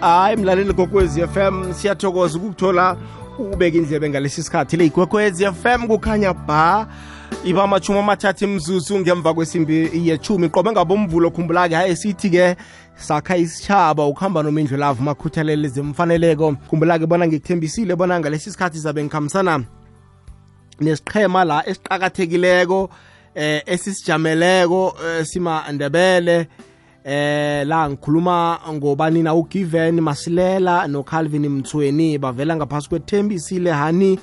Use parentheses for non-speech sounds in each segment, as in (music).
hayi mlaleli kokwezi FM siyathokoza ukukuthola ubeka indlebe ngalesi sikhathi. Le igwekwezi FM kukhanya ba iba amachumi amathathu mzuzu ngemva kwesimbi yechumi qobe ngabomvulo khumbula-ke hayi sithi-ke sakha isitshaba ukuhamba nomindlu lavo makhuthalele zemfaneleko. Khumbula-ke bona ngikuthembisile bona ngalesi sikhathi zabe ngikhambisana nesiqhema la esiqakathekileko eh esisijameleko eh, simandebele eh la ngikhuluma ngobanina uGiven Masilela noCalvin Mthweni bavela ngaphasi kwethembisile hani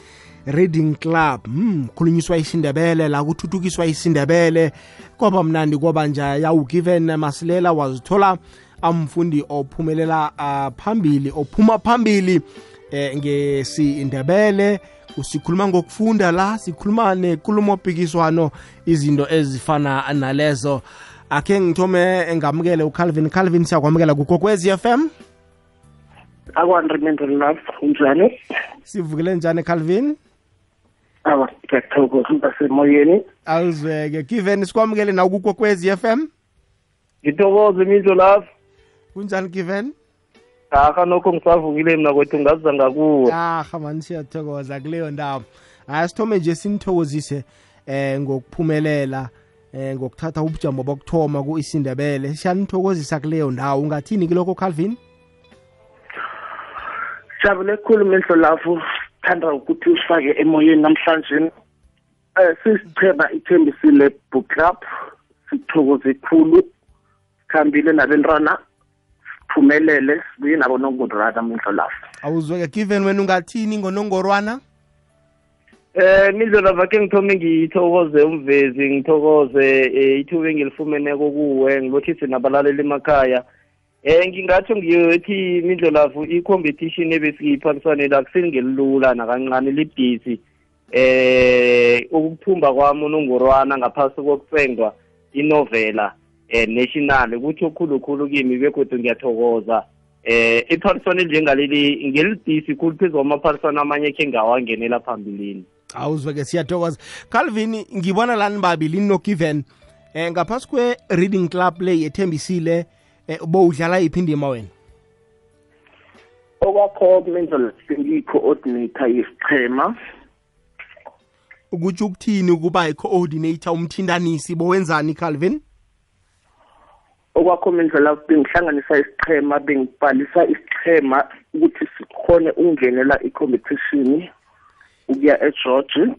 reading club. Hmm khulunyiswa isindebele la kuthuthukiswa isindebele. Kwaba mnandi kwaba nja ya uGiven Masilela wazithola amfundi ophumelela uh, phambili ophuma phambili eh ngesindebele. Usikhuluma ngokufunda la sikhuluma nenkulumo phikiswano izinto ezifana nalezo. Akhe ngithome ngamukele uCalvin. Calvin siyakwamukela kugokwezi FM akwanrimendo love unjani? Sivukile njani Calvin? Awa ngiyathokoza ngasemoyeni awuzweke. Given sikwamukele na kugokwezi FM ngithokoze imindlo love kunjani given aha nokho ngisavukile mina kwethu ngaziza ngakuwe. Aha mani siyathokoza kuleyo ndawo. Hayi sithome nje sinithokozise eh ngokuphumelela. Eh ngokuthatha ubujamo bokuthoma ku-isindebele siyanithokozisa kuleyo ndawo. Ungathini kilokho calvin? Jabule khulu mehlo lapho thanda ukuthi usifake emoyeni namhlanje. Eh sisicheba ithembisile book club sithokoze khulu. Sikhambile nabentwana siphumelele sibuye nabo nongorwana mehlo lapho awuzweke given wena ungathini ngonongorwana? Eh nizona vakhe ngithome ngithokoze umvezi ngithokoze eh, ithuba engilifumeneko kuwe ngilothise nabalaleli emakhaya. Eh ngingatsho ngiyothi mindlolavu i-competition ebesiyiphalisane la kusengelula nakancane libhizi. Eh ukuthumba kwami unongorwana ngaphasi kokucengwa inovela eh national kutsho khulukhulu kimi begodwa ngiyathokoza. Eh iphaliswano elinjengaleli ngelibhisi khulu phezu kwamaphaliswano amanye khe ngawangenela phambilini. Awuzweke siyathokoza calvin ngibona lani babili nogiven eh ngaphasi kwe-reading club le yethembisile eh, bowudlala yiphi indima wena? Okwakho kumenzela sengiyi-coordinator yesichema ukutsho ukuthini ukuba i-coordinator umthintanisi bowenzani calvin? Okwakho mendlela bengihlanganisa isichema bengibhalisa isichema ukuthi sikhone ukungenela i-competition. Ukuya egeorge.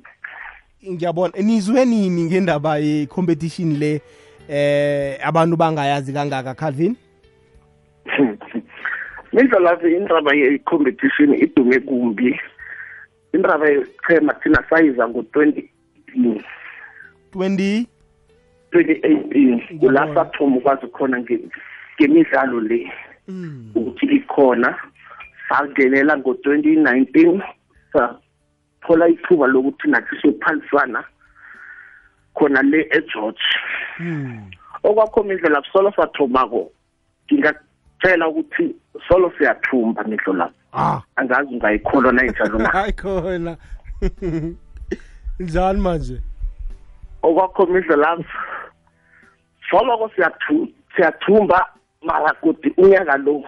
Ngiyabona. Nizwe nini ngendaba ye-competition le eh abantu bangayazi kangaka calvin? (laughs) Mindlela indaba ye-competition idume kumbi. Indaba yesichema thina sayiza ngo-2018 20 2018 kula sathoma ukwazi khona nge- ngemidlalo le mm. ukuthi ikhona. Sangenela ngo-2019 sathola ithuba lokuthi nathi siyophalisana khona le egeorge Mm. okwakhoma indlela solo sathomako ngingacela ukuthi solo siyathumba ngidlo lapho ah. Angazi ungayikholwa na injalo na? (laughs) Hayi khona njani manje? Okwakhoma indlela soloko siyathu- siyathumba mara kodi unyaka lo.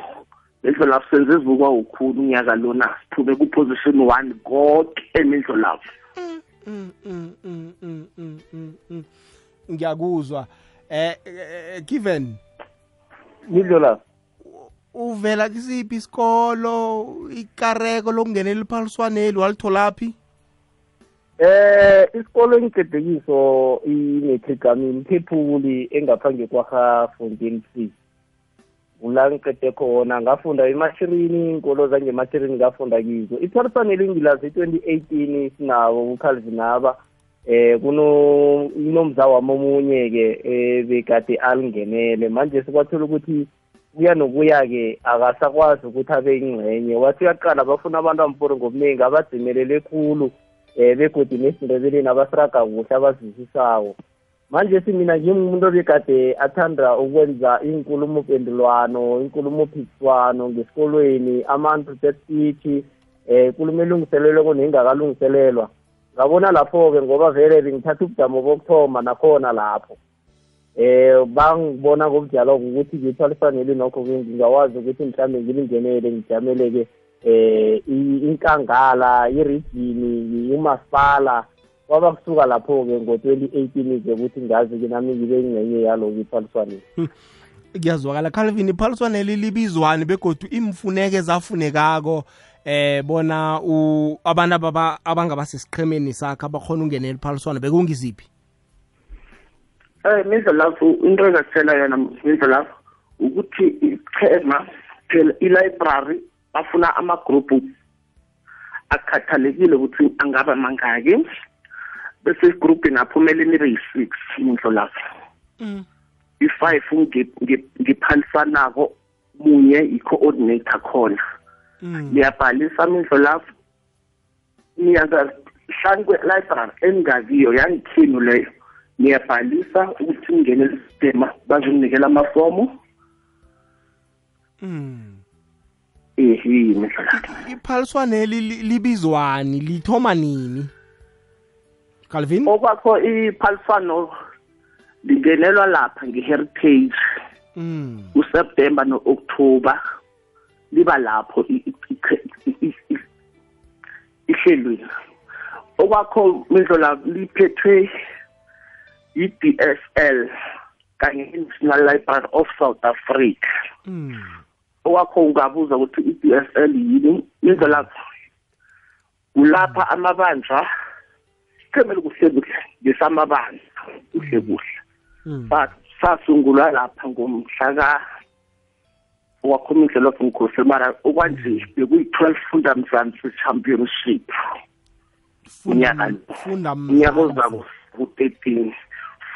Lendlo lapho senze ezibukwa ukhulu unyaka lona siphume ku-position one konke mm. ngiyakuzwa. Eh eh, given. Mindlo lapho. Uvela kisiphi isikolo? Ikareko lokungenela iphaliswaneli walitholaphi? Eh isikolo engicedekuso inethegamini phephuli engaphandle kwaha fontaine c. ula ngicede khona ngafunda emashirini inkolo zangemashirini ngafunda kizo. Iphaliswane elingilazi i-twenty eighteen sinawo ukhalvinaba eh kuno inomza wami omunye-ke ebekade alingenele. Manje sikwathola ukuthi kuya nokuya-ke akasakwazi ukuthi abe ingxenye wathi uyaqala bafuna abantu ampori ngobuningi abadzimelele khulu eh begodi nesindebeleni abasiraga kuhle abazwisisako. Manje simina ngimuntu obekade athanda ukwenza inkulumo pendulwano inkulumo phikiswano ngesikolweni ama-hundred speech eh ikulumo elungiselelweko nengakalungiselelwa. Ngabona lapho-ke ngoba vele bengithatha ubujamo bokuthoma nakhona lapho. Eh bangibona ngobujalo ukuthi ngiphaliswaneli nokho ngingawazi ukuthi mhlawumbe ngilingenele ngijamele-ke eh inkangala iregini umasipala kwaba kusuka lapho-ke ngo-2018 ke ukuthi ngazi-ke nami ngibe ingcenye yalo-ke iphaliswaneni kuyazwakala. Calvin iphaliswaneli libizwani begodu imfuneke zafunekako eh bona abantu ababa abangabasesiqhemeni sakhe abakhona ungenela iphaliswane bekungiziphi? Eh mizo lapho into engakuthela yona mizo lapho ukuthi ichema phela i-library bafuna ama-group akhathalekile ukuthi angaba mangaki bese igroup ingaphumela nibe yi-six mindlo lapho i-five ngiphalisanako munye i-coordinator khona. Ngiyabhalisa mindlo lapho niyazahlanu kwe-library engingakiyo yangikhinu leyo? Ngiyabhalisa ukuthi ngingene sistema bazonginikela amafomu. Mm. Ehi mhla iphaliswaneli libizwani lithoma nini? Calvin? Okwakho iphaliswano lingenelwa lapha nge-heritage. Mm. Useptemba no-october liba lapho ihlelweni. Okwakho mindlola liphethwe i-DSL kanye i-National Library of South Africa. Mm. Owakho ungabuza ukuthi i-DSL yini? Indlela kulapha amabandla sikhemele kuhle kuhle ngesamabandla kuhle kuhle. Sasungulwa lapha ngomhla ka wakhomisa lo ngikhosi mara okwanje bekuyi-12 funda mzansi championship. Unyaka unyaka ozako ku-13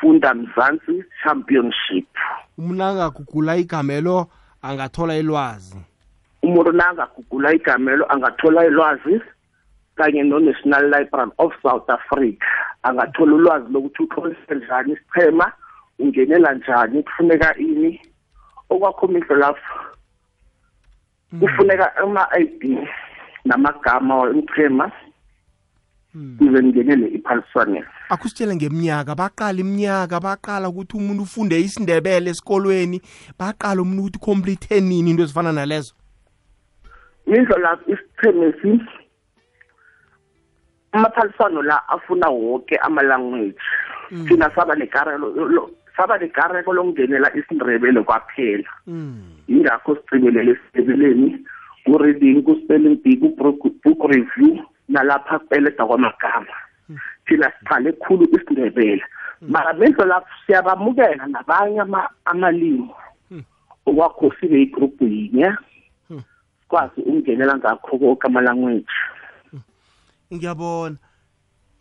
funda mzansi championship. Umuntu angagugula igamelo angathola ilwazi. Umuntu nangagugula igamelo angathola ilwazi. Kanye no-national library of south africa. Angathola ulwazi lokuthi utlolise njani isichema ungenela njani kufuneka ini. Okwakhomiso lapho kufuneka ama-i d namagama wemchema kuze ngingenele iphaliswaneni akusitshele ngeminyaka baqala iminyaka baqala ukuthi umuntu ufunde isindebele esikolweni baqala umuntu ukuthi complete nini into ezifana nalezo? Mindlo lapho isichemesi amaphaliswano la afuna wonke ama-language. Thina saba nekarelo saba nekareko lokungenela isindebele kwaphela. Yingakho sicibelele esindebeleni ku-reading ku-spelling bee ku-book review nalapha kupeleda kwamagama. Thina siqale khulu isindebele. Mara benzo lapho siyabamukela nabanye amalimi okwakho sibe igroupu yinye. Sikwazi ukungenela ngakho konke ama-language. Ngiyabona.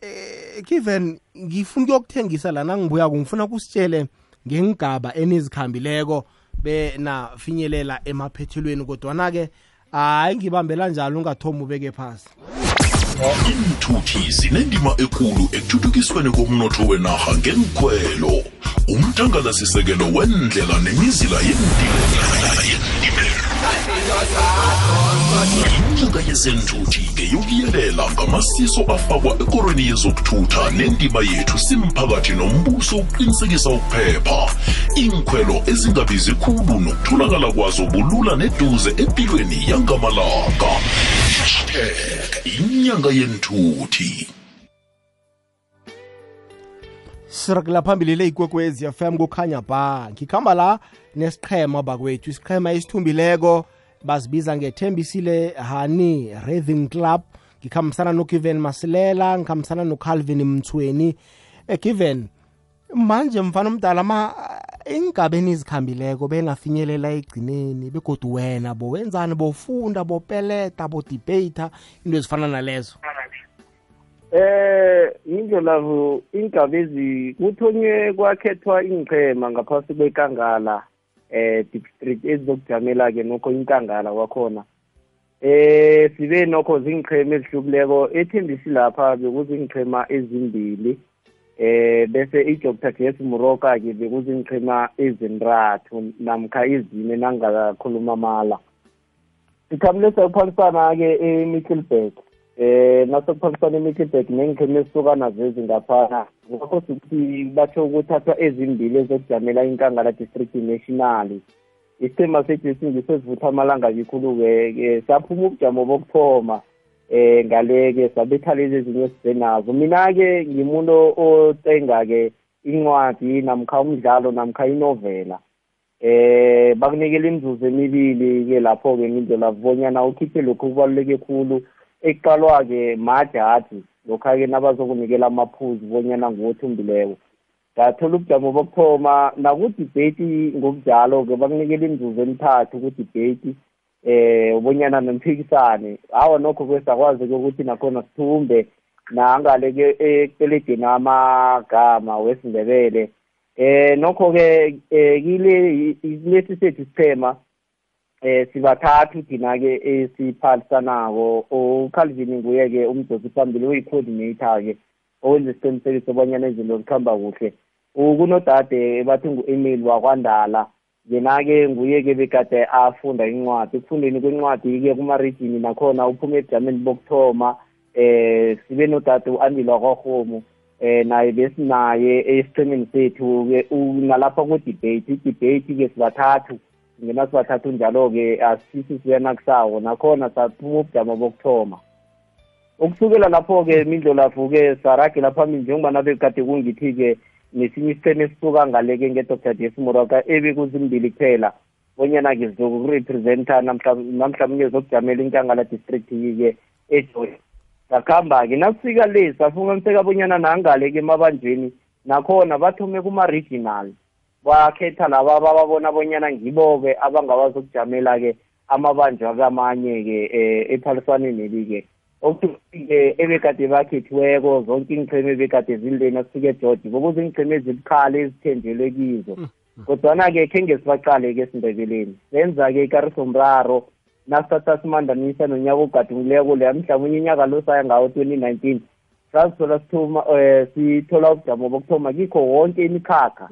Eh given ngifuna ukuyokuthengisa lana ngibuyako ngifuna kusitshele ngengigaba enizikhambileko bena finyelela emaphethelweni kodwana-ke hayi ngibambela njalo ungathomi ubeke phasi. Iinthuthi zinendima ekulu ekuthuthukisweni komnotho wenarha ngenkhwelo umthangalasisekelo wendlela nemizila yendimela inyanga yezenthuthi ngeyokuyelela ngamasiso afakwa ekorweni yezokuthutha nendima yethu simphakathi nombuso ukuqinisekisa ukuphepha. Iinkhwelo ezingabizi khulu nokutholakala kwazo bulula neduze empilweni yangamalanga. Hashtag inyanga yenthuthi. Sirakela phambili le ikwekwezi fm kukhanya ba ngikhamba la nesiqhema bakwethu isiqhema esithumbileko. Bazibiza ngethembisile hani raving club. Ngikhambisana nogiven masilela ngikhambisana nocalvin mthweni. Egiven manje mfana omdala ma ingabeni izikhambileko bengafinyelela egcineni begodwa wena bowenzani bofunda bopeleta bodebata into ezifana nalezo. Eh indlela ingabezi kuthonywe kwakhethwa ingchema ngaphasi kwekangala. Eh district ezizokujamela ke nokho inkangala kwakhona. Eh sibe nokho zingichema ezihlukileko. Ethembisi lapha bekuzingichema ezimbili eh bese i-Dr. Jess Muroka ke bekuzingichema ezintathu namkha ezine nangakhuluma mala. Sikhamlesa uphalisana ke eMittelburg eh nasokuphakisana imikibhek nengiqhema esihlukana zezi ngaphana ngakho ukuthi batho ukuthathwa ezimbili ezokujamela inkangala district national. Isithema sethu singisesivutha amalanga yikhulu-ke saphuma ubujamo bokuthoma eh ngale-ke sabetha lezi ezinye size nazo mina-ke ngimuntu ocenga-ke incwadi namkha umdlalo namkha inovela. Eh bakunikela imizuzu emibili-ke lapho-ke ngindlela bonyana ukhiphe lokhu kubaluleke khulu ekuqalwa-ke majaji lokha-ke nabazokunikela amaphuzu bonyana nguwothumbileko ngathola ubujamo bokuthoma nakudibheti ngobujalo-ke bakunikela imizuzu emithathu kudibheti eh ubonyana nomphikisane awa nokho kwesakwazi-ke ukuthi nakhona sithumbe nangale-ke ekupeledeni amagama wesindebele. Eh nokho-ke eh kile lesi sethu isichema eh sibathathu thina-ke esiphalisanako. uCalvin nguye-ke umdosi phambili uyi-coordinator-ke owenza isiqinisekiso obanyana izinto zikhamba kuhle. Kunodade bathi ngu-emil wakwandala yena-ke nguye-ke bekade afunda incwadi. Ekufundeni kwencwadi-ke kuma-region nakhona uphume ebujameni bokuthoma eh sibe nodade u-andilwa kwahomu eh naye besinaye esiqhemeni sethu-ke nalapha ku-debate i-debate-ke sibathathu. Ngena sibathathu njalo-ke asisi siyanakusawo nakhona saphuma ubujamo bokuthoma. Ukusukela lapho-ke mindlolavu-ke saragela phambili njengoba nabe kade kungithi-ke nesinye isiqhema esisuka ngale-ke nge-dr ds moraka ebekuzimbili kuphela bonyana-ke zizokurepresenta namhlanje zokujamela inkangala district-ke ejoyi sakuhamba-ke nasifika le safumaniseka bonyana nangale-ke emabanjweni nakhona bathome kuma-regional. Bakhetha laba bababona bonyana ngibo-ke abangabazokujamela-ke amabanjwa kamanye-ke um ephaliswaneni-ke okuthi-ke ebekade bakhethiweko zonke iinqhema ebekade zilena sifike egeorge bokuze iinqhema ezibukhali ezithenjelwe kizo. Kodwana-ke khe ngesibaqale-ke esindebeleni. Senza-ke ikarisomraro nasithatha simandanisa nonyaka ogadungileko leya mhlawumbe unyaka lo saya ngawo twenty nineteen sazithola sithoma um sithola ubujamo bokuthoma kikho wonke imikhakha.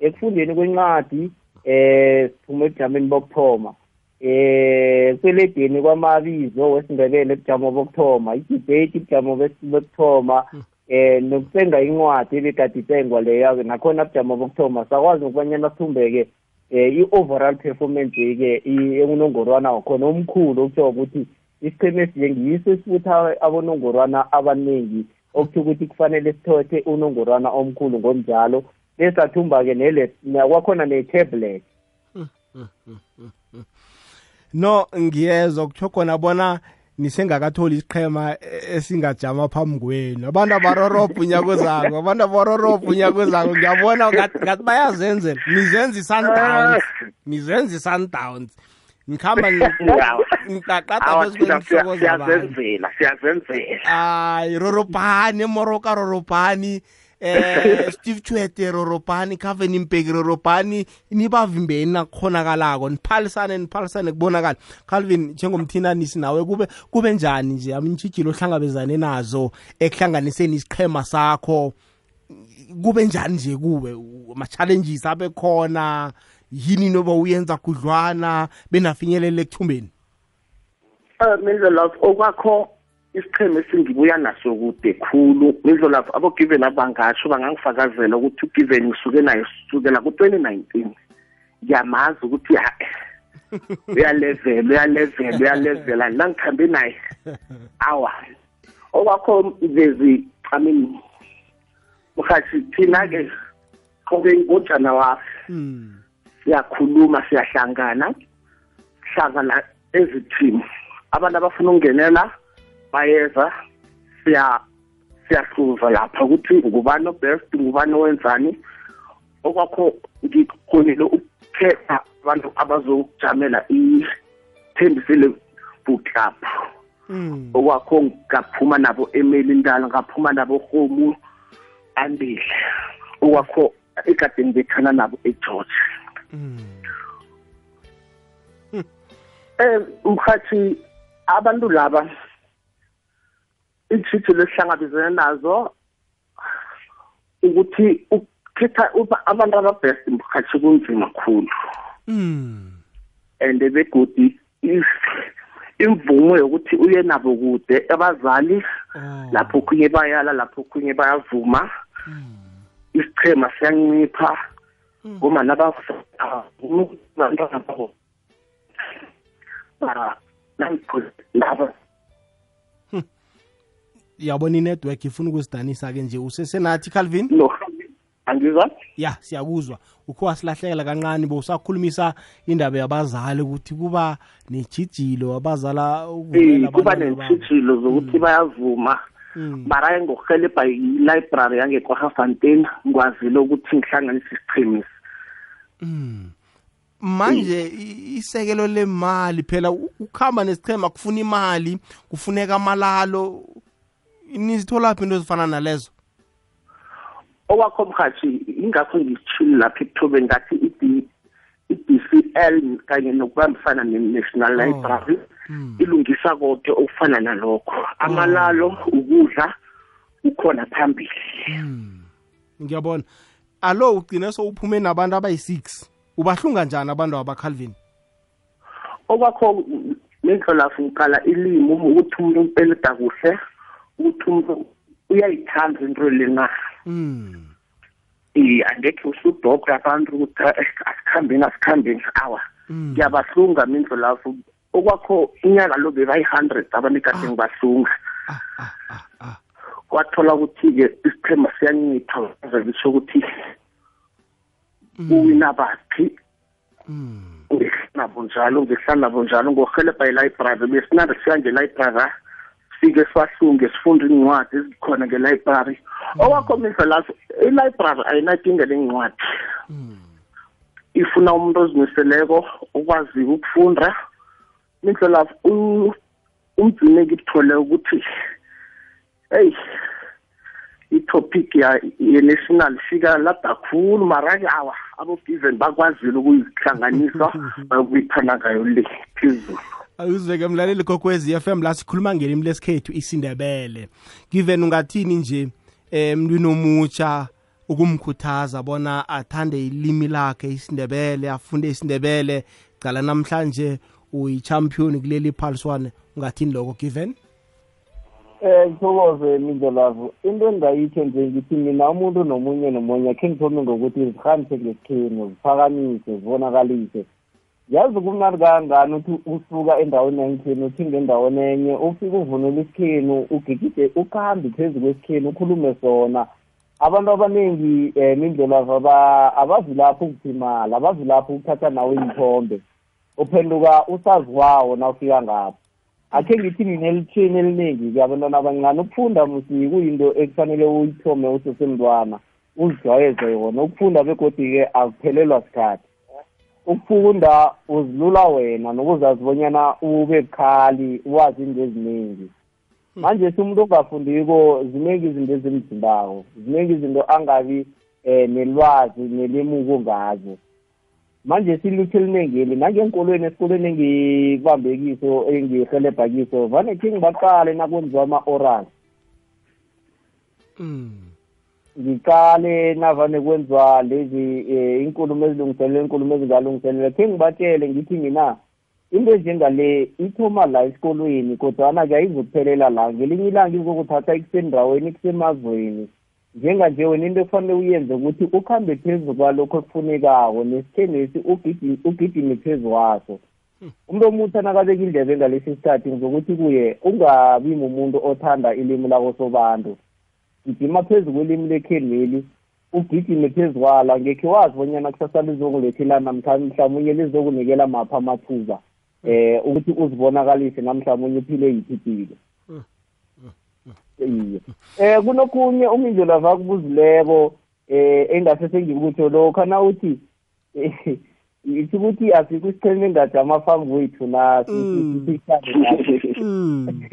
Ekufundeni kwencwadi um siphuma ebujameni bokuthoma. Eh kweledeni kwamabizo wesindebele ebujamo bokuthoma idebate ibujamo bokuthoma eh nokusenga incwadi ebekade itsengwa leyo-ke nakhona bujamo bokuthoma. Sakwazi ukubanyana sithumbeke eh i-overall performance ke unongorwana wakhona omkhulu okutsho ukuthi isicheme esinye ngiyiso esifutha abonongorwana abaningi okuthi ukuthi kufanele sithothe unongorwana omkhulu ngomjalo besathumba-ke nele kwakhona ne-tablet. No ngiyezwa kutsho khona bona nisengakatholi isiqhema esingajama phambi kwenu. Abantu abarorobha unyaka ozako abantu abarorobha unyaka ozako ngiyabona ngathi bayazenzela. Nizenza i-sundowns nizenza i-sundowns ngikhamba ngiqaqada siyazenzela hayi rorobhani moroka rorobhani eh (laughs) Steve Chwete Roropani Kevin Impeki Roropani nibavimbeni nakukhonakalako niphalisane niphalisane kubonakala. Calvin njengomthinanisi nawe kube kube njani nje amintshijilo ohlangabezane nazo ekuhlanganiseni isiqhema sakho? Kube njani nje kuwe? Ama-challenges abe khona yini noba uyenza khudlwana? Benafinyelele ekuthumbeni um mindlelafu okwakho isicheme esingibuya naso kude khulu. Mindlolafu abo-given abangasho bangangifakazela ukuthi ugiven ngisuke naye sukela ku-twenty nineteen. Ngiyamazi ukuthi hayi uyalevela uyalevela uyalevela nangikhambe naye awa. Okwakho lezi i mean mhathi thina-ke ngojanuwari siyakhuluma siyahlangana hlangana ezithimu abantu abafuna ukungenela bayeza siya siyahluza lapha ukuthi ngubani obest ngubani owenzani. Okwakho ngikhonile ukukhetha abantu abazojamela ithembisile book club. Okwakho ngaphuma nabo emeli ndala ngaphuma nabo homu andile. Okwakho ekadeni bethana nabo egeorge. Eh mkhathi abantu laba iithitho lesihlangabezene nazo ukuthi ukhetha abantu ababest mkhathi kunzima kakhulu and begodi imvumo yokuthi uye nabo kude abazali Oh. lapho okhunye bayala lapho okhunye bayavuma isichema siyancipha uma nabantwana babo ba- laba yabona inetwork ifuna ukusidanisa-ke nje. Usesenathi calvin? No. Angizwa? Ya siyakuzwa. Ukho wasilahlekela kancane bowusakhulumisa indaba yabazali ukuthi kuba nejijilo abazala ukuvukela Eh, kuba abantwana babo. neentshijilo zokuthi bayavuma. Mm. mara ngokuhelebha i-library yangekwahafontein ngikwazile ukuthi ngihlanganise isichemisi Mm. manje i- isekelo lemali phela u- ukuhamba nesichema kufuna imali kufuneka amalalo nizitholaphi into ezifana nalezo? Okwakho mhathi ingakho ngishile lapha ekuthobeni ngathi i-D- i-dcl kanye nokubambisana ne-national Oh. library Mm. ilungisa konke okufana nalokho. Amalalo ukudla ukhona phambili. Mm. ngiyabona. Alo ugcine sowuphume nabantu abayi-six. Ubahlunga njani abantu abacalvin okwakho nendlolafu ngiqala ilimi ukuthi umuntu upeleda kuhle. Umuntu uyayithanda into lena. Mm. eh angekhe usudobha abantu ukuthi "Eh, asikhambeni asikhambeni. Awa Mm. ngiyabahlunga mindlolafu okwakho inyaka lo bebayi-hundred abantu ngibahlunga. Ah, ah, ah, ah. kwathola ukuthi-ke isichema siyancipha ze bisho ukuthi uwina baphi? Mm. nabo njalo ngihlala nabo njalo ngohelebha ilibrary besinande siya ngelibrary sifike siwahlunge sifunde iincwadi ezikhona ngelibrary. Okwakho mindlelazo ilibrary ayinadinga lencwadi Mm. ifuna umuntu ozimiseleko okwaziyo ukufunda. Mindlela umgcine ngikuthole ukuthi hey itopic ya ye-national fika lada khulu mara-ke awa abo-given bakwazile ukuyihlanganisa (laughs) bayokuyithana ngayo le phezulu. Awuzweke mlaleli kokwezi FM la sikhuluma ngelimi lesikhethu isindebele. Given ungathini nje eh mntwini omutsha ukumkhuthaza bona athande ilimi lakhe isindebele afunde isindebele? Cala namhlanje uyi-champion kuleli phaliswane ungathini lokho given Eh ngithokoze mindlelavu into engayitsho nje ngithi mina umuntu nomunye nomunye khe ngithome ngokuthi zihambe ngesikhenu ziphakamise zibonakalise. Yazi kumnandi kangangani ukuthi usuka endaweni yangikhenu uthinge endaweni enye ufike uvunule isikhenu ugigide ukuhambe phezu kwesikhenu ukhulume sona. Abantu abaningi um mindlelavu abazi lapho ukuphimala abazi lapho ukuthatha nawe iy'thombe uphenduka usaziwawo na ufika ngapho. Akhe ngithi mina elithini eliningi-ke abantwana abancane ukufunda musi kuyinto ekufanele uyithome usesemntwana uzijwayeze yona. Ukufunda begodi-ke akuphelelwa sikhathi. Ukufunda uzilula wena nokuzazi bonyana ube bukhali wazi into eziningi manje simuntu ongafundiko ziningi izinto ezimdindako ziningi izinto angabi um nelwazi nelimuko ngazo. Manje silutho elinengeli nangenkolweni esikolweni engibambe kiso engihelebha kiso vane khe ngibaqale nakwenziwa ama-oral. Mm. Ngiqale navane kwenziwa lezi um inkulumo ezilungiselele inkulumo ezingalungiselele khe ngibatshele ngithi mina into enjengale ithoma la esikolweni kodwana-ke ayizokuphelela la. Ngelinye ilanga izokuthatha ikusendaweni kusemazweni njenganje wena into ekufanele uyenze ukuthi ukuhambe phezu kwalokho ekufunekako nesithenesi ugidime phezu kwaso. Umuntu omutsha nakabeka indlebe ngalesi sikhathi ngizokuthi kuye ungabi mumuntu othanda ilimi lako sobantu gidima phezu kwelimi lekheneli ugidime phezu kwalo angekhe wazi bonyana kusasa lizokulethela namkha mhlawumunye lizokunikela mapha amathuba eh ukuthi uzibonakalise namhlawumunye uphile yiphi ipilo. Iye. Eh kunokhunye umindlela vakubuzileko eh engase sengikutsho lokho na uthi ithi ukuthi asikho isiqheme engajama phambi kwethu na Mm.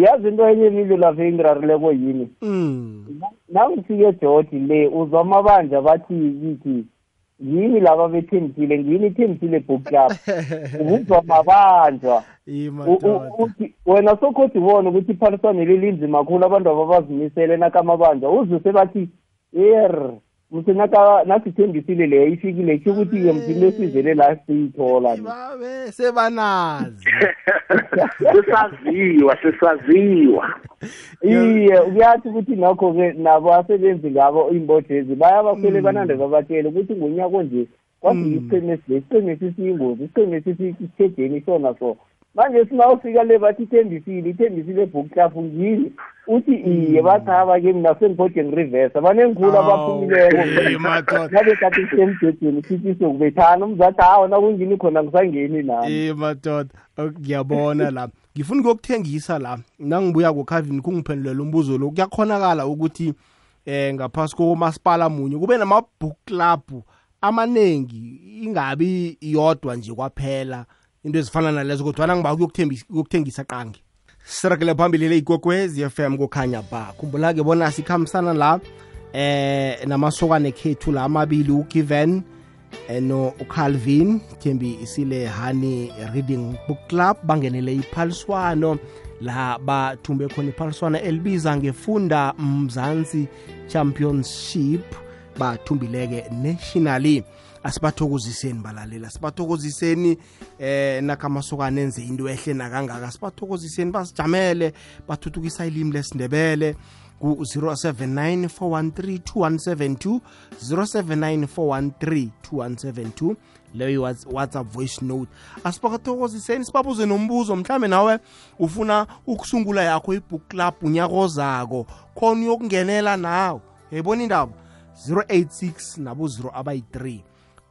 Yazi into enye imindlela vengirarileko yini? Mm. nangifike egeorge le uzwa amabanja bathi kithi yini laba bethembisile? Ngini ithembisile book club (laughs) ubuzwa mabanjwa Yi U- u- madoda. uthi wena sokhodi ubone ukuthi iphaliswane leli linzima kakhulu abantu ababazimisele nakamabanja uzwe sebathi yer mse naka nasithembisile leyo ifikile kusho ukuthi-ke mthini esizele la siyithola babe sebanazi sesaziwa sesaziwa iye kuyathi ukuthi nokho-ke nabo asebenzi ngabo iimbodlezi bayabasele banande babatshele ukuthi ngonyaka onje kwafika isiqheme esile isiqheme sisiyingozi isiqheme sisithejeni sona so manje sinawufika le bathi ithembisile ithembisile bookclub ngini uthi iye bathaba-ke mina sengibhode reverse banengikhulu abaphumileko. Awu, madoda. nabe kade sisemjedeni sithi sokubethana umzathi hawa nakungini khona? Ngisangeni nami Eh madoda. Ok, ngiyabona la. Ngifuna ukuyokuthengisa la. Nangibuya kuCalvin kungiphendulela umbuzo lo. Kuyakhonakala ukuthi eh ngaphasi komasipala munye kube nama book club amanengi ingabi iyodwa nje kwaphela. Into ezifana nalezo kodwana ukuyokuthembisa ukuyokuthengisa qangi. Sirakele phambili le igogwezi FM kukhanya ba. Khumbula ke bona sikhambisana la eh namasokane khethu la amabili uGiven no uCalvin Thembi isile Honey Reading Book Club bangenele iphaliswano la bathumbe khona iphaliswano elibiza ngefunda Mzansi Championship. Bathumbileke nationally asibathokoziseni balalela sibathokoziseni eh nakamasokane enze into ehle nakangaka sibathokoziseni basijamele bathuthukisa ilimi lesindebele ku-079 413 079 413 leyo i- whatsapp voice note. Asibakathokoziseni sibabuze nombuzo mhlawumbe nawe ufuna ukusungula yakho ibook club unyaka ozako khona uyokungenela nawe. Yayibona indaba? 086 nabo 0 abayi-3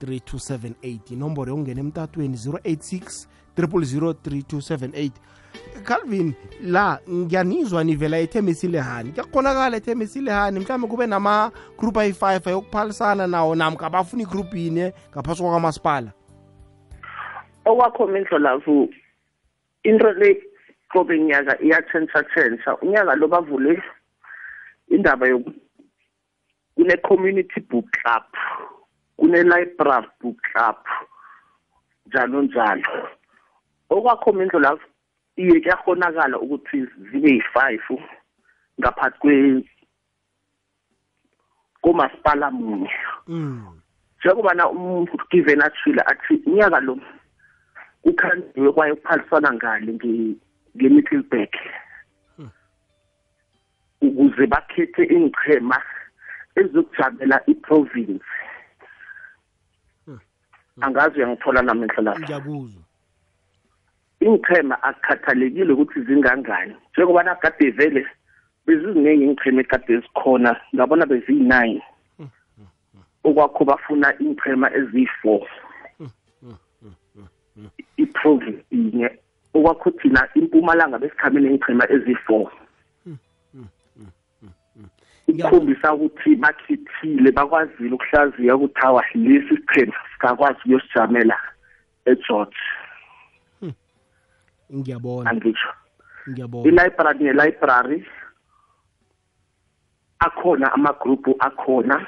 3278 inomboro yokungena emtatweni 086 0003278 calvin la ngiyanizwa nivela ethemesilehani kuyakhonakala ethemesilehani mhlawumbe kube nama-group ayi-5 ayokuphalisana nawo namka bafuna igroup yinye ngaphasi kwakamasipala? Okwakho mindlolavu into le qobe nyaka iyatshentsha-tshentsha unyaka lo bavule indaba kune-community book club. Kune-library book club njalo njalo. Okwakho mindlolavu iye kuyakhonakala ukuthi zibe yi-five ngaphathi kwe komasipala munye. Mm. njengobana umgiven athile athi unyaka lo kukhandiwe kwaye kuphaliswana ngale nge- nge-middleburg ukuze bakhethe ingchema ezokujabela iprovince. Angazi uyangithola namehlo lapha. Ngiyakuzwa. Ingchema akukhathalekile ukuthi zingangani. Njengoba nakade vele beziziningi ingchema ekade zikhona ngabona beziyi-nine. Okwakho bafuna ingchema eziyi-four. Iprovince inye. Okwakho thina impumalanga besikhamele ingchema eziyi-four. Ikhombisa ukuthi bakhethile bakwazile ukuhlaziya ukuthi hawa lesi siqhema sikakwazi ukuyosijamela egeorge ngiyabona. Angitsho. Ngiyabona. I-library ne-library akhona amagrupu akhona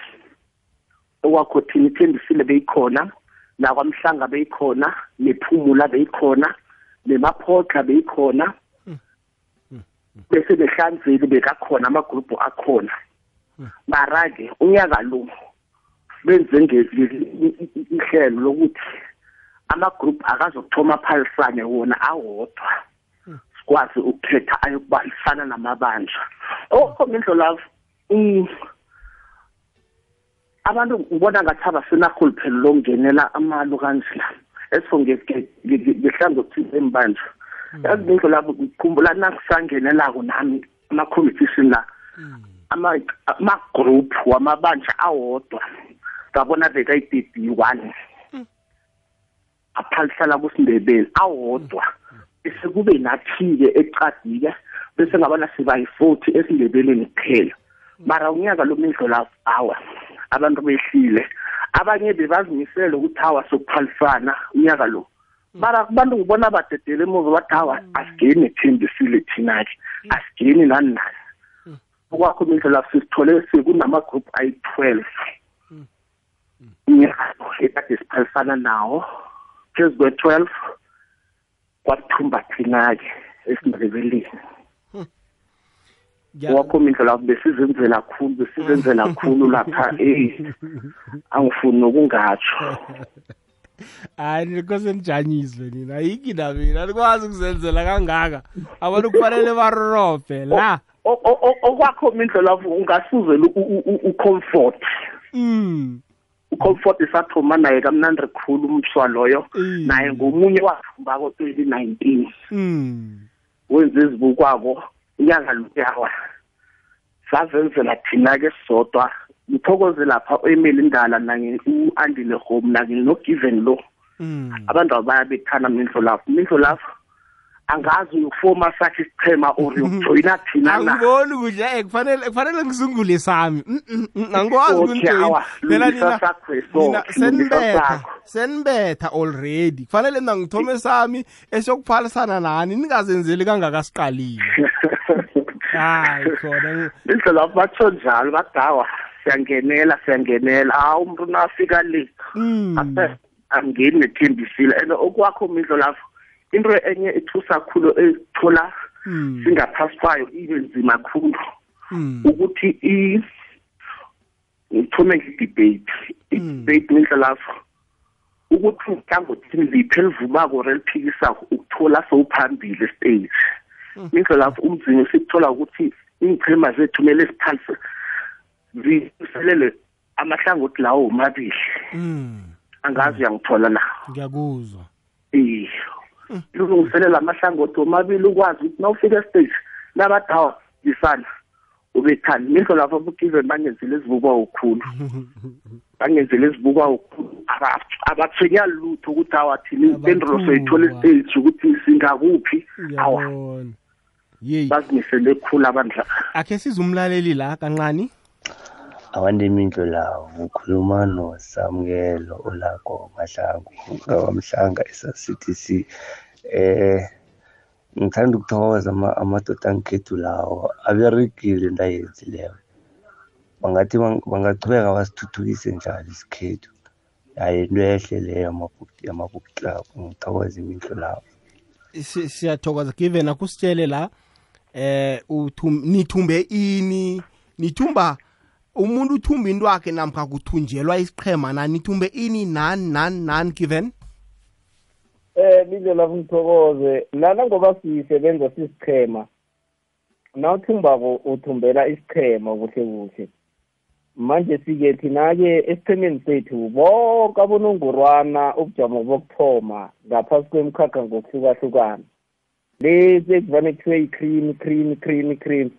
okwakho thina ithembisile beyikhona nakwamhlanga beyikhona nephumula beyikhona nemaphotla beyikhona. Bese behlanzeli bekakhona amagrupu akhona. Mara-ke unyaka lo benze ihlelo lokuthi amagrupu akazokuthoma aphalisane wona awodwa. Sikwazi ukukhetha ayokubalisana namabandla. Okho indlolavu um abantu ngibona ngathi abasenarhuluphelo lokungenela amalo kanjela esifo ngehlangothini embandla yazi indlolavu ngikhumbula nakusangenelako nami ama-competition la. Ama- ama-group wamabandla awodwa. Ngabona bekayi-thirty one aphalisana kusindebele awodwa. Bese kube nathi-ke ecadi-ke bese ngabona siba yi-forty esindebeleni kuphela. Mara unyaka lo mindlo la awa abantu behlile. Abanye bebazimisele ukuthi hawa sokuphalisana unyaka lo. Mara abantu ngibona badedele emuva bathi hawa asigeni ethembisile thina-ke. Asigeni nani nani okwakho mindlo la sisithole sekunamagroup ayi-twelve. Unyaka lo ekade siphalisana nawo. Phezu kwe-twelve kwathumba thina-ke esindebeleni. Ngiya- owakho mindlo lapho besizenzela khulu besizenzela (laughs) khulu lapha eh angifuni nokungatsho. (laughs) Hayi nikose nijanyiswe nina yikina mina nikwazi ukuzenzela kangaka. Abantu kufanele barobhe la. O- o- o- okwakho mindlo lapho ungasuzela ucomfort. Mm. ucomfort sathoma naye kamnandi khulu umswa loyo. Mm. naye ngomunye wafumbako 2019 mm. Wenze ezibukwako inyanga luyawa sazenzela thina-ke sisodwa ngithokoze lapha u-emil indala nange u-andile home nange no-given lo mm. Abantu bayabethana mindlo lapho mindlo lapho angazi uyokufoma sakhe isichema or yokujoyina thina na? Angiboni kuhle eh kufanele kufanele ngisungule sami. Mm, mm, mm, angikwazi Okay, ukunijoyina awa, phela lungisa nina sakho eso, nina lungisa senibetha sakho. senibetha already. Kufanele mina ngithome sami esiyokuphalisana nani ningazenzeli kangakasiqalile. (laughs) Hayi khona mindlo lapho batsho njalo badawa siyangenela siyangenela. Hawu umuntu nafika le. Mm. Ase- angeni nethembisile and okwakho mindlo lapho into enye ethusa kakhulu ethola Mm. singaphasi kwayo ibe nzima kakhulu. Mm. ukuthi i ngithume ngidebate idebate mindlo lapho ukuthi uhlangothini liphi elivumako or eliphikisako ukuthola sowuphambili estage mindlo lapho umzinyo sikuthola ukuthi iinchema zethu kumele siphalise ziselele amahlangothi lawo womabili. Mm. angazi uyangithola na ngiyakuzwa. Eh ilungiselela amahlangothi womabili ukwazi ukuthi nawufika estage nabadawa isana ubethani mindlo lapho abugiven bangenzile ezibukwa ukhulu (laughs) bangenzile ezibukwa ukhulu Aba- abathwenya lutho ukuthi awa thina impendulo soyithola estage ukuthi singakuphi? Awa. Bazimisele khulu abantu la akhe sizumlaleli la kancane awande imindlo lawo ukhuluma nosamukelo olako mahlangu ngawamhlanga esa-ctc eh ngithanda ukuthokoza ama- amadoda angikhethu lawo aberegile into ayenzileyo bangathi bang- bangachubeka basithuthukise njalo isikhethu? Hayi into ehle leyo amabook- amabook club ngithokoza imindlo lawo Si- siyathokoza given akusitshele la eh uthum nithumbe ini nithumba umuntu uthumba into wakhe namkha kuthunjelwa isiqhema nani nithumbe ini nani nani nani given Eh lizo lapho ngithokoze. Lana ngoba sisebenza sisichema nawuthumbako uthumbela isichema kuhle kuhle. Manje sike thina-ke esichemeni sethu bonke abonongorwana ubujamo bokuthoma ngaphasi kwemkhakha ngokuhlukahlukana. Lezi ekuvane kuthiwe i-cream cream cream cream.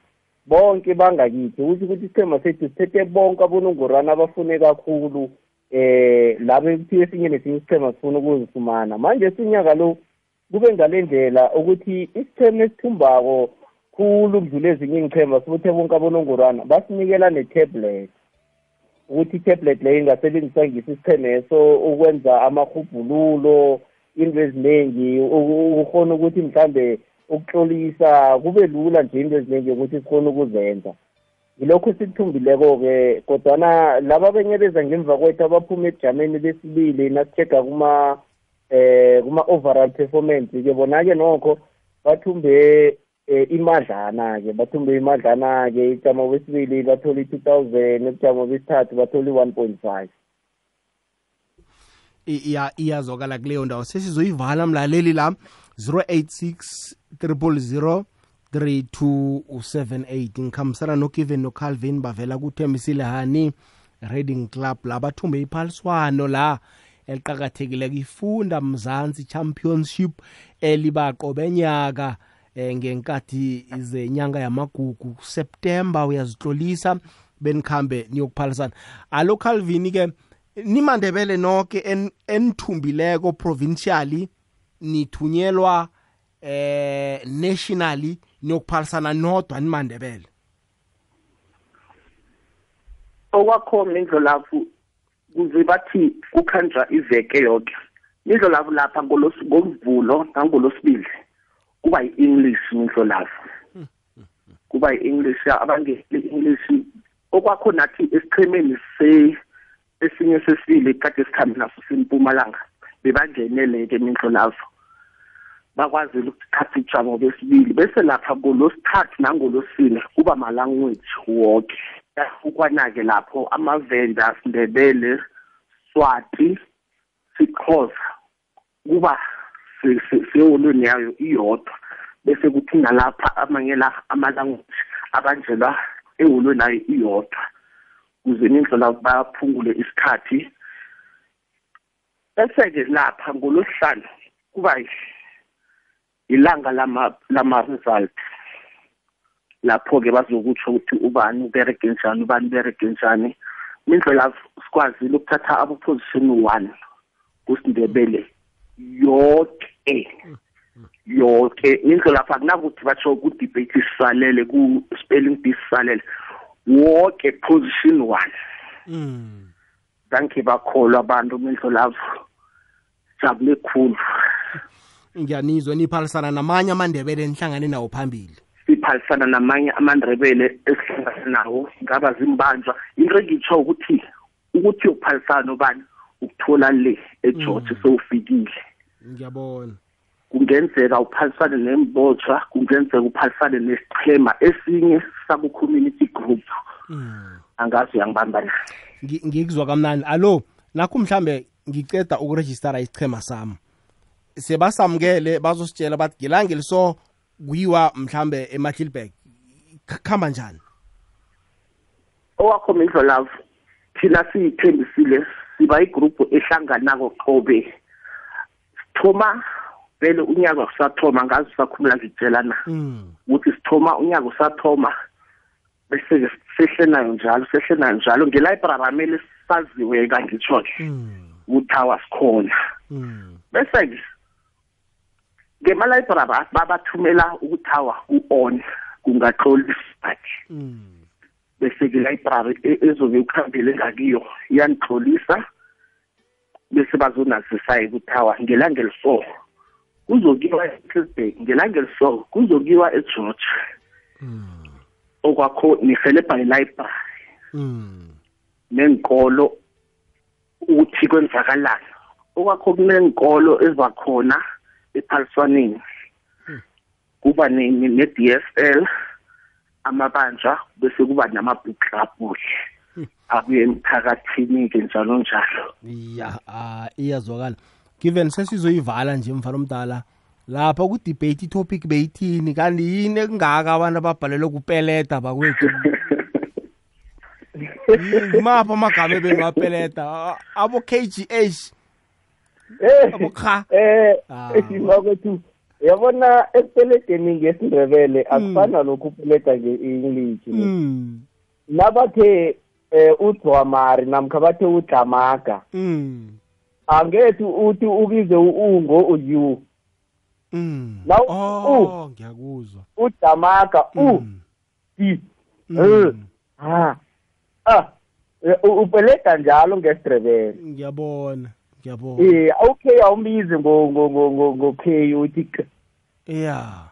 Bonke bangakithi kusho ukuthi isichema sethu sithethe bonke abonongorwana abafune kakhulu eh labo ekuthiwe esinye nesinye isichema sifuna ukuzifumana. Manje sinyaka lo kube ngale ndlela ukuthi isichema esithumbako khulu ukudlula ezinye iy'nchema sibuthe bonke abonongorwana basinikela ne-tablet. Ukuthi i-tablet leyo ingasebenziswa ngisi isichemeso ukwenza amahubhululo into eziningi ukhona ukuthi mhlambe ukuhlolisa kube lula nje into eziningi ukuthi sikhona ukuzenza. Yilokho esikuthumbileko-ke kodwana laba benyeleza ngemva kwethu abaphuma ebujameni besibili nasichega kuma eh kuma-overall performance-ke bona-ke nokho bathumbe eh, imadlana-ke bathumbe imadlana-ke ijamo besibili bathola i-two thousand ebujamo besithathu bathola i-one point five. I- iya iyazwakala kuleyo ndawo. Sesizoyivala mlaleli la. 086 000 3278 ngikhambisana nogiven nocalvin bavela kuthembisile hani reading club la bathumbe iphaliswano la eliqakathekileko ifunda mzansi championship elibaqobenyaka eh, ngenkathi zenyanga yamagugu september. Uyazitlolisa benikhambe niyokuphalisana. Alo calvin ke nimandebele nonke en- enithumbileko provincially. Nithunyelwa eh nationally niyokuphalisana nodwa nimandebele. Okwakho mindlo lapho kuze bathi kukhanjwa iveke yonke mindlo lapho lapha ngolos- ngomvulo nangolosibili kuba yi-english mindlo lapho. Kuba yi-english abangeli-english okwakho nathi esichemeni se esinye sesibili kade sikhambe naso sempumalanga bebangenele-ke mindlo lapho. Bakwazile ukuthatha ijamo besibili bese lapha ngolosithathu nangolosine kuba ma-language wonke ukwana-ke lapho amavenda sindebele swati sixhosa kuba seholweni yayo iyodwa. Bese kuthi nalapha amanye la ama-language abanjelwa eholweni nayo iyodwa. Kuze nindlela baphungule isikhathi. Bese-ke lapha ngolosihlanu kuba ilanga lama lama result. Lapho-ke bazokutsho ukuthi ubani uberege njani ubani uberege njani. Indlela sikwazile ukuthatha abo-position one kusindebele yonke yonke indlela lapha kunakuthi batsho ku-debate sisalele ku-spelling bee sisalele wonke position one. Mm. zange bakholwa abantu mindlolavo jabule khulu. (laughs) ngiyanizwa niphalisana namanye amandebele nihlangane nawo phambili. Siphalisana namanye amandebele esihlangane nawo ngaba zimbanjwa. Into engitsho ukuthi ukuthi uyophalisana nobani? Ukuthola le egeorge sewufikile. Ngiyabona. Kungenzeka uphalisane nembotshwa kungenzeka uphalisane nesichema esinye saku-community group. Mm. angazi uyangibamba na Ngi- ngikuzwa kamnani alo nakho mhlambe ngiceda ukurejistara isichema sami. Sebasamukele bazositshela bathi ngelangeli so kuyiwa mhlambe emahlilberg khamba njani? Owakho mindlolavu thina siyithembisile siba igruphu ehlanganako qobe. Sithoma vele unyaka usathoma ngazi usakhulula ngitshelana mm. ukuthi sithoma unyaka usathoma bese-ke sehle nayo njalo sehle nayo njalo. Ngelibrary amele saziwe-ka ngitsho-ke Mm. ukuthi awa sikhona. Mm. bese-ke ngema-library babathumela ukuthi awa ku-on kungaxoliswa Mm. bese-ke library e- ezobe ukhambele ngakiyo iyanixolisa bese bazonazisa-ke ukuthi awa ngelanga eliso kuzokiwa eClisburg ngelanga eliso kuzokiwa egeorge Mm. okwakho nihelebha ilibrary Mm. nenkolo ukuthi kwenzakalani okwakho kunenkolo ezakhona ephaliswaneni kuba ne- ne- ne-DSL amabanja bese kuba nama-book club ke abuye emphakathini-ke njalo njalo ya ah, iyazwakala given sesizoyivala nje mfana omdala lapha ku-debate itopic beyithini kanti yini ekungaka abantu ababhalelwe kupeleta bakwethu ngimaphi amagama ebengawapeleta abo-k g h Eh, abokha eh Ah. makwethu yabona esipeledeni ngesindebele akufana lokhu upeleda nge-english Mm, nabathe eh udwamari namkha bathe udlamaga mm, angethi uthi ubize u-ungo u-u mm. Naw- oh ngiyakuzwa udlamaga u Mm, mm. l ha ah eh, u- upeleda njalo ngesindebele ngiyabona ngiyabona eh okay awumbizi ngo ngo ngo ngo k uthi ya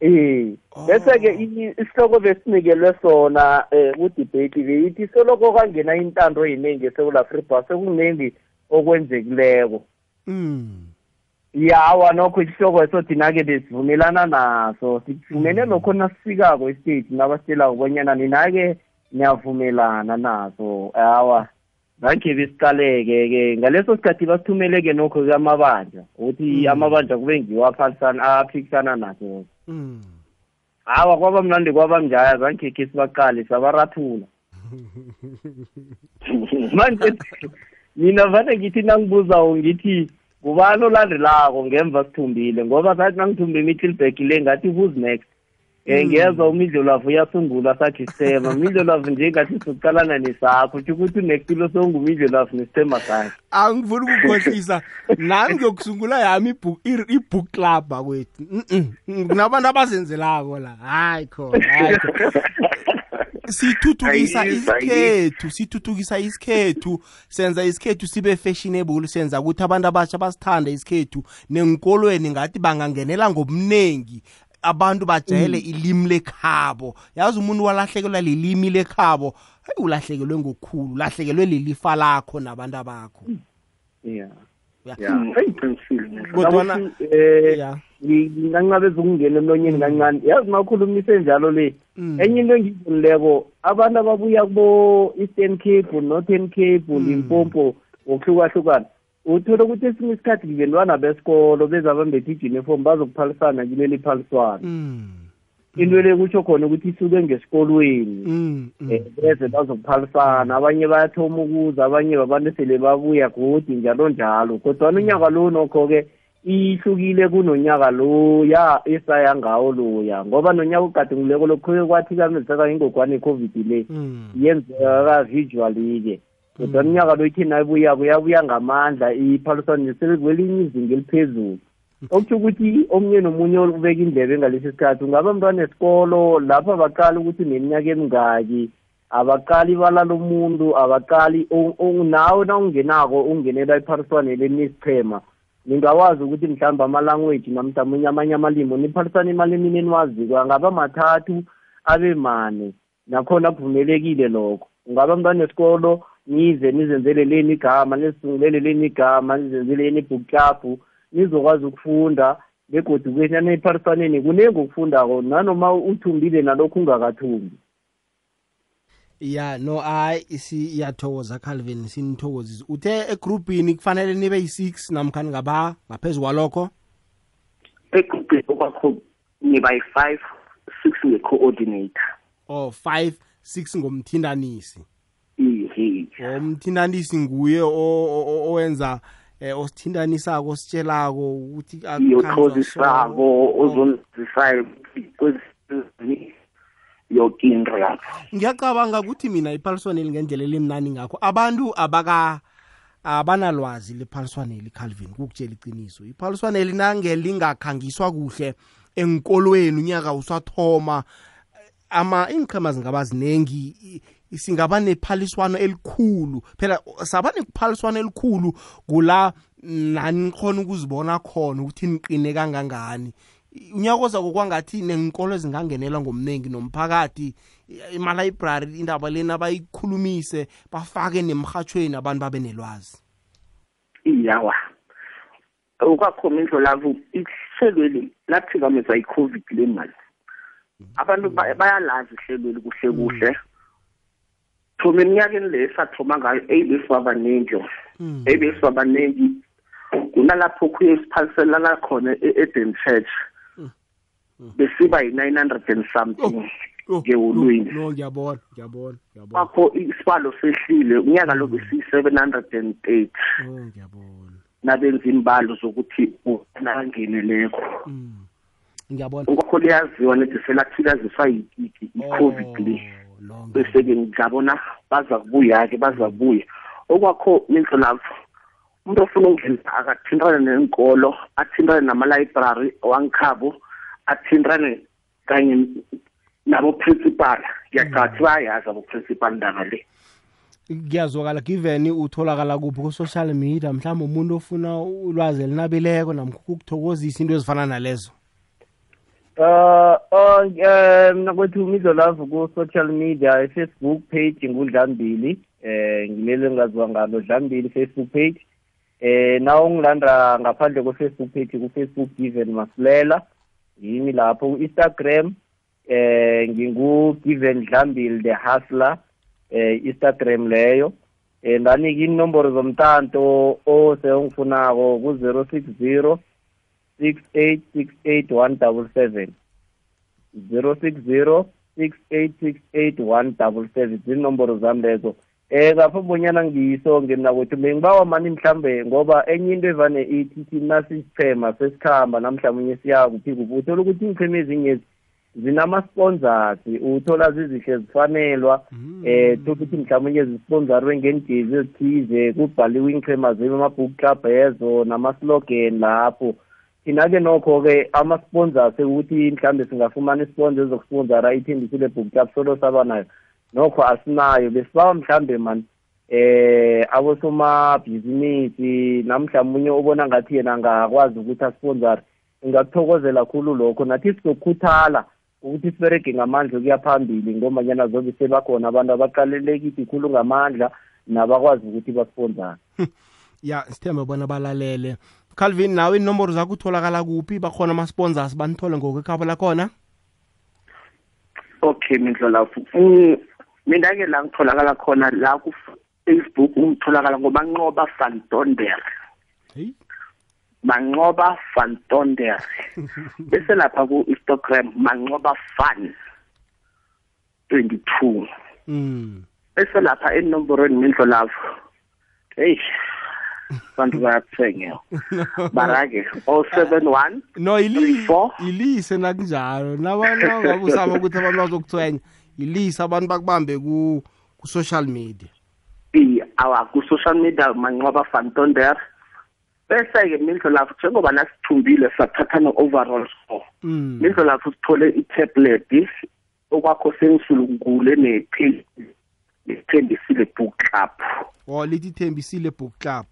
Eh Oh. bese ke isihloko besinikelwe sona eh ku debate beyithi soloko kangena intando yiningi eSouth Africa sekuningi okwenzekileko. Mm, yawa nokho isihloko eso thina ke besivumelana naso. Sivumene lokho nasifikako estate nabasitshela ubonyana nina-ke niyavumelana naso. Awa. Ngakhe besiqaleke ke ngaleso sikhathi basithumele-ke nokho ke amabanja ukuthi amabanja kube ngiwo aphalisana aphikisana naso mm. hawa kwaba mnandi kwaba njaya zange khe sibaqale sabarathula. (laughs) Manje mina vane ngithi nangibuzawo ngithi ngubani olandelako ngemva sithumbile? Ngoba sathi nangithumbe imitlilbek le ngathi who's next? Um ngezwa umidlolavu uyasungula sathi sithema (laughs) umidlolavu nje ngathi sokuqalana nesakho kutho ukuthi unext lo songumidlolavu nesithema sakhe. Angifuni ukukhohlisa. Nami ngiyokusungula yami ibook i- i-book club bakwethu. Mm-mm. kunabantu abazenzelako la. Hayi khona hayi khona. (laughs) sithuthukisa Ayizwa, isikhethu sithuthukisa isikhethu. Senza isikhethu sibe fashionable senza ukuthi abantu abasha basithande isikhethu nenkolweni ngathi bangangenela ngobunengi. Abantu bajayele ilimi lekhabo. Yazi umuntu walahlekelwa lilimi lekhabo heyi ulahlekelwe ngokukhulu ulahlekelwe lilifa lakho nabantu abakho. Yeah. Ya. yeah. Mm, ayiqinisile Kodwana- um ya ngancabe ukungena emlonyeni kancane. Yazi makhulumise njalo le. Mm. enye into engiyibonileko abantu ababuya kubo-eastern cape northern cape limpopo ngokuhlukahlukana. Uthole ukuthi esinye isikhathi ngibentwana besikolo bezabambethe ijuniform bazokuphalisana kileli phaliswana Mm. into le kutsho khona ukuthi isuke ngesikolweni Mm. mm. eh, beze bazokuphalisana abanye bayathoma ukuza abanye babantu sele babuya godi njalo njalo kodwana unyaka lo nokho-ke ihlukile kunonyaka lo ya esaya ngawo loya ngoba nonyaka ugadunguleko lokho kwathi kamezisaka ingogwane i-covid le Mm. yenzeka visually-ke kodwa iminyaka lo ithi nayibuyako yabuya ngamandla iphaliswane selikwelinye izinga eliphezulu. Okutsho ukuthi omunye nomunye ubeka indlebe ngalesi sikhathi ungaba mntwana esikolo lapho abaqali ukuthi neminyaka emingaki abaqali ibala lomuntu abaqali o- o- nawe nawungenako ungenela iphaliswane lenisichema ningawazi ukuthi mhlawumbe ama-language namhlawumbe amanye amalimi niphalisana imali emini eniwaziko angaba mathathu abe mane nakhona kuvumelekile lokho. Ungaba mntwana esikolo nize nizenzele leni igama nizisungulele leni igama nizenzele leni book club nizokwazi ukufunda begodwa kwenyana epharisaneni kunengi okufundako nanoma uthumbile nalokhu ungakathumbi. Ya no hayi siyathokoza calvin sinithokozise uthe egrubhini kufanele nibe yi-six namkhani ngaba ngaphezu kwalokho? Egrupini okwakho niba yi-five six nge-coordinator or five six ngomthindanisi ihe umthindanisi nguye o- o- owenza eh, osithindanisako ositshelako ukuthi so. ozonzisayo yoke into yakho. Ngiyacabanga ukuthi mina iphaliswaneli ngendlela elimnani ngakho. Abantu abaka abanalwazi lephaliswaneli calvin kukutshela iqiniso. Iphaliswaneli nange lingakhangiswa kuhle enkolweni unyaka usathoma ama iinqhema zingaba zinengi i- i- singaba nephaliswano elikhulu. Phela saba nekuphaliswano elikhulu kula nani khona ukuzibona khona ukuthi niqine kangangani. Unyaka ozako kwangathi nenkolo ezingangenelwa ngomningi nomphakathi imalayibrari indaba lena bayikhulumise bafake nemrhatshweni abantu babe nelwazi. Iyawa. Okwakhoma indlolavu ihlelweli lathikameza i-covid le mali. Abantu ba- bayalazi ihlelweli kuhle kuhle. Thoma eminyakeni le esathoma ngayo eyibesiwabaningi Mm. eyibesiwabaningi kunalapho kuye siphaliselana khona e- eden church. Besiba yi-nine hundred and something Oh, ngeholweni no ngiyabona ngiyabona ngiyabona. Kwakho isibalo sehlile unyaka lo besiyi-seven hundred and eight. Oh ngiyabona. Nabenza imbalo zokuthi nangeneleko Mm. ngiyabona. Kwakho liyaziwa i- i-covid le Oh. Bese-ke ngabona baza kubuya-ke baza kubuya. Okwakho mindlu lapho umuntu ofuna ukungena akathintane nenkolo athintane namalayibrari wangikhabo athintane kanye nabo-principal. Ngiyacathi bayayazi abo-principal ndaba le. Kuyazwakala given utholakala kuphi ku-social media mhlawumbe umuntu ofuna ulwazi elinabileko namkha ukukuthokozisa into ezifana nalezo? Uh, oh, eh, mina kwethu ngizolavu ku-social media i-facebook page ngudlambili eh ngilelo engaziwa ngalo dlambili facebook page. Eh na ungilanda ngaphandle kwe-facebook page ku-facebook given masilela. Yimi lapho. Ku-instagram eh ngingu-given dlambili the hustler eh instagram leyo. Eh ndanika inomboro zomtanto osewongifunako ku-zero six zero six eight six eight one double seven. zero six zero six eight six eight one double seven. Zinomboro zami lezo. Eh ngapha bonyana ngiyisonge mina kwethu bengibawa mani mhlambe ngoba enye into evane ithi thina sisichema sesikhamba namhlawumbe siyakuphi kuphi uthola ukuthi iinchema ezinyezi zinama-sponsors uthola zizihle zifanelwa. Eh ukuthi mhlawumbe zisponsoriwe ngendizi ezithize kubhaliwe iinchema zebe ama-book club ezo nama-slogan lapho. Thina-ke nokho-ke ama-sponsors ukuthi mhlawumbe singafumana isponsor ezokusponsora ithembisile book club solo saba nayo. Nokho asinayo. Besibawa mhlambe mani eh abosomabhizinisi namhlawumbe ubona ngathi yena angakwazi ukuthi asponsore ngingakuthokozela khulu lokho. Nathi sizokhuthala ukuthi siberege ngamandla ukuya phambili ngombanyana zobe sebakhona abantu abaqalelekithi khulu ngamandla nabakwazi ukuthi basponsore ya sithembe bona balalele. Calvin nawe inomboro zakho utholakala kuphi? Bakhona ama-sponsors banithole ngokwekhabo lakhona? Okay mindlolafu Mm, mina-ke la ngitholakala khona la ku-facebook ngitholakala ngomanqoba van tonder heyi manqoba van tonder (laughs) bese lapha ku-instagram manqoba fan 22 mm. bese lapha enomborweni mindlolafu heyi bantu bayathenga (laughs) bara-ke 071 no ili- Three, four. ilise nakunjalo. Nabangabe usaba ukuthi abantu bazokuthwenya ilise abantu bakubambe ku ku-social media. I awa ku-social media manqoba van tonder bese-ke mindlolafu njengoba nasithumbile sathatha no-overall score mm. mindlolafu sithole i-tablet okwakho sengisulungule nethembisile book club. O lithi thembisile book club.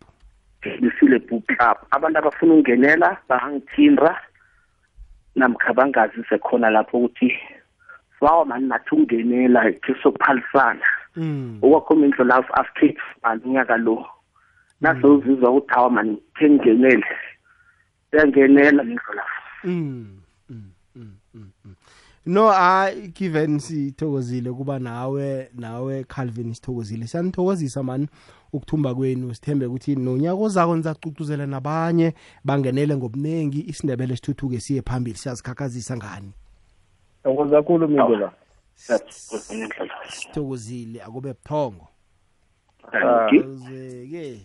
Thembisile book club. Abantu abafuna ukungenela bangangithinda namkha bangazise khona lapho ukuthi wawa mani nathi ungenela khe sokuphalisana mm. okwakho mindlolafu after mani unyaka lo. Nasewuzizwa ukuthi hawa mani khe ngingenele. Uyangenela mindlolafu Mm, mm, mm, mm, mm. no hayi given sithokozile kuba nawe nawe calvin sithokozile. Siyanithokozisa mani ukuthumba kwenu sithembe ukuthi nonyaka ozako nizacugcuzela nabanye bangenele ngobuningi isindebele sithuthuke siye phambili siyazikhakhazisa ngani thokoza kakhulu mindlela Mindlolafu. sithokozile akube buthongo Thank you. Uzeke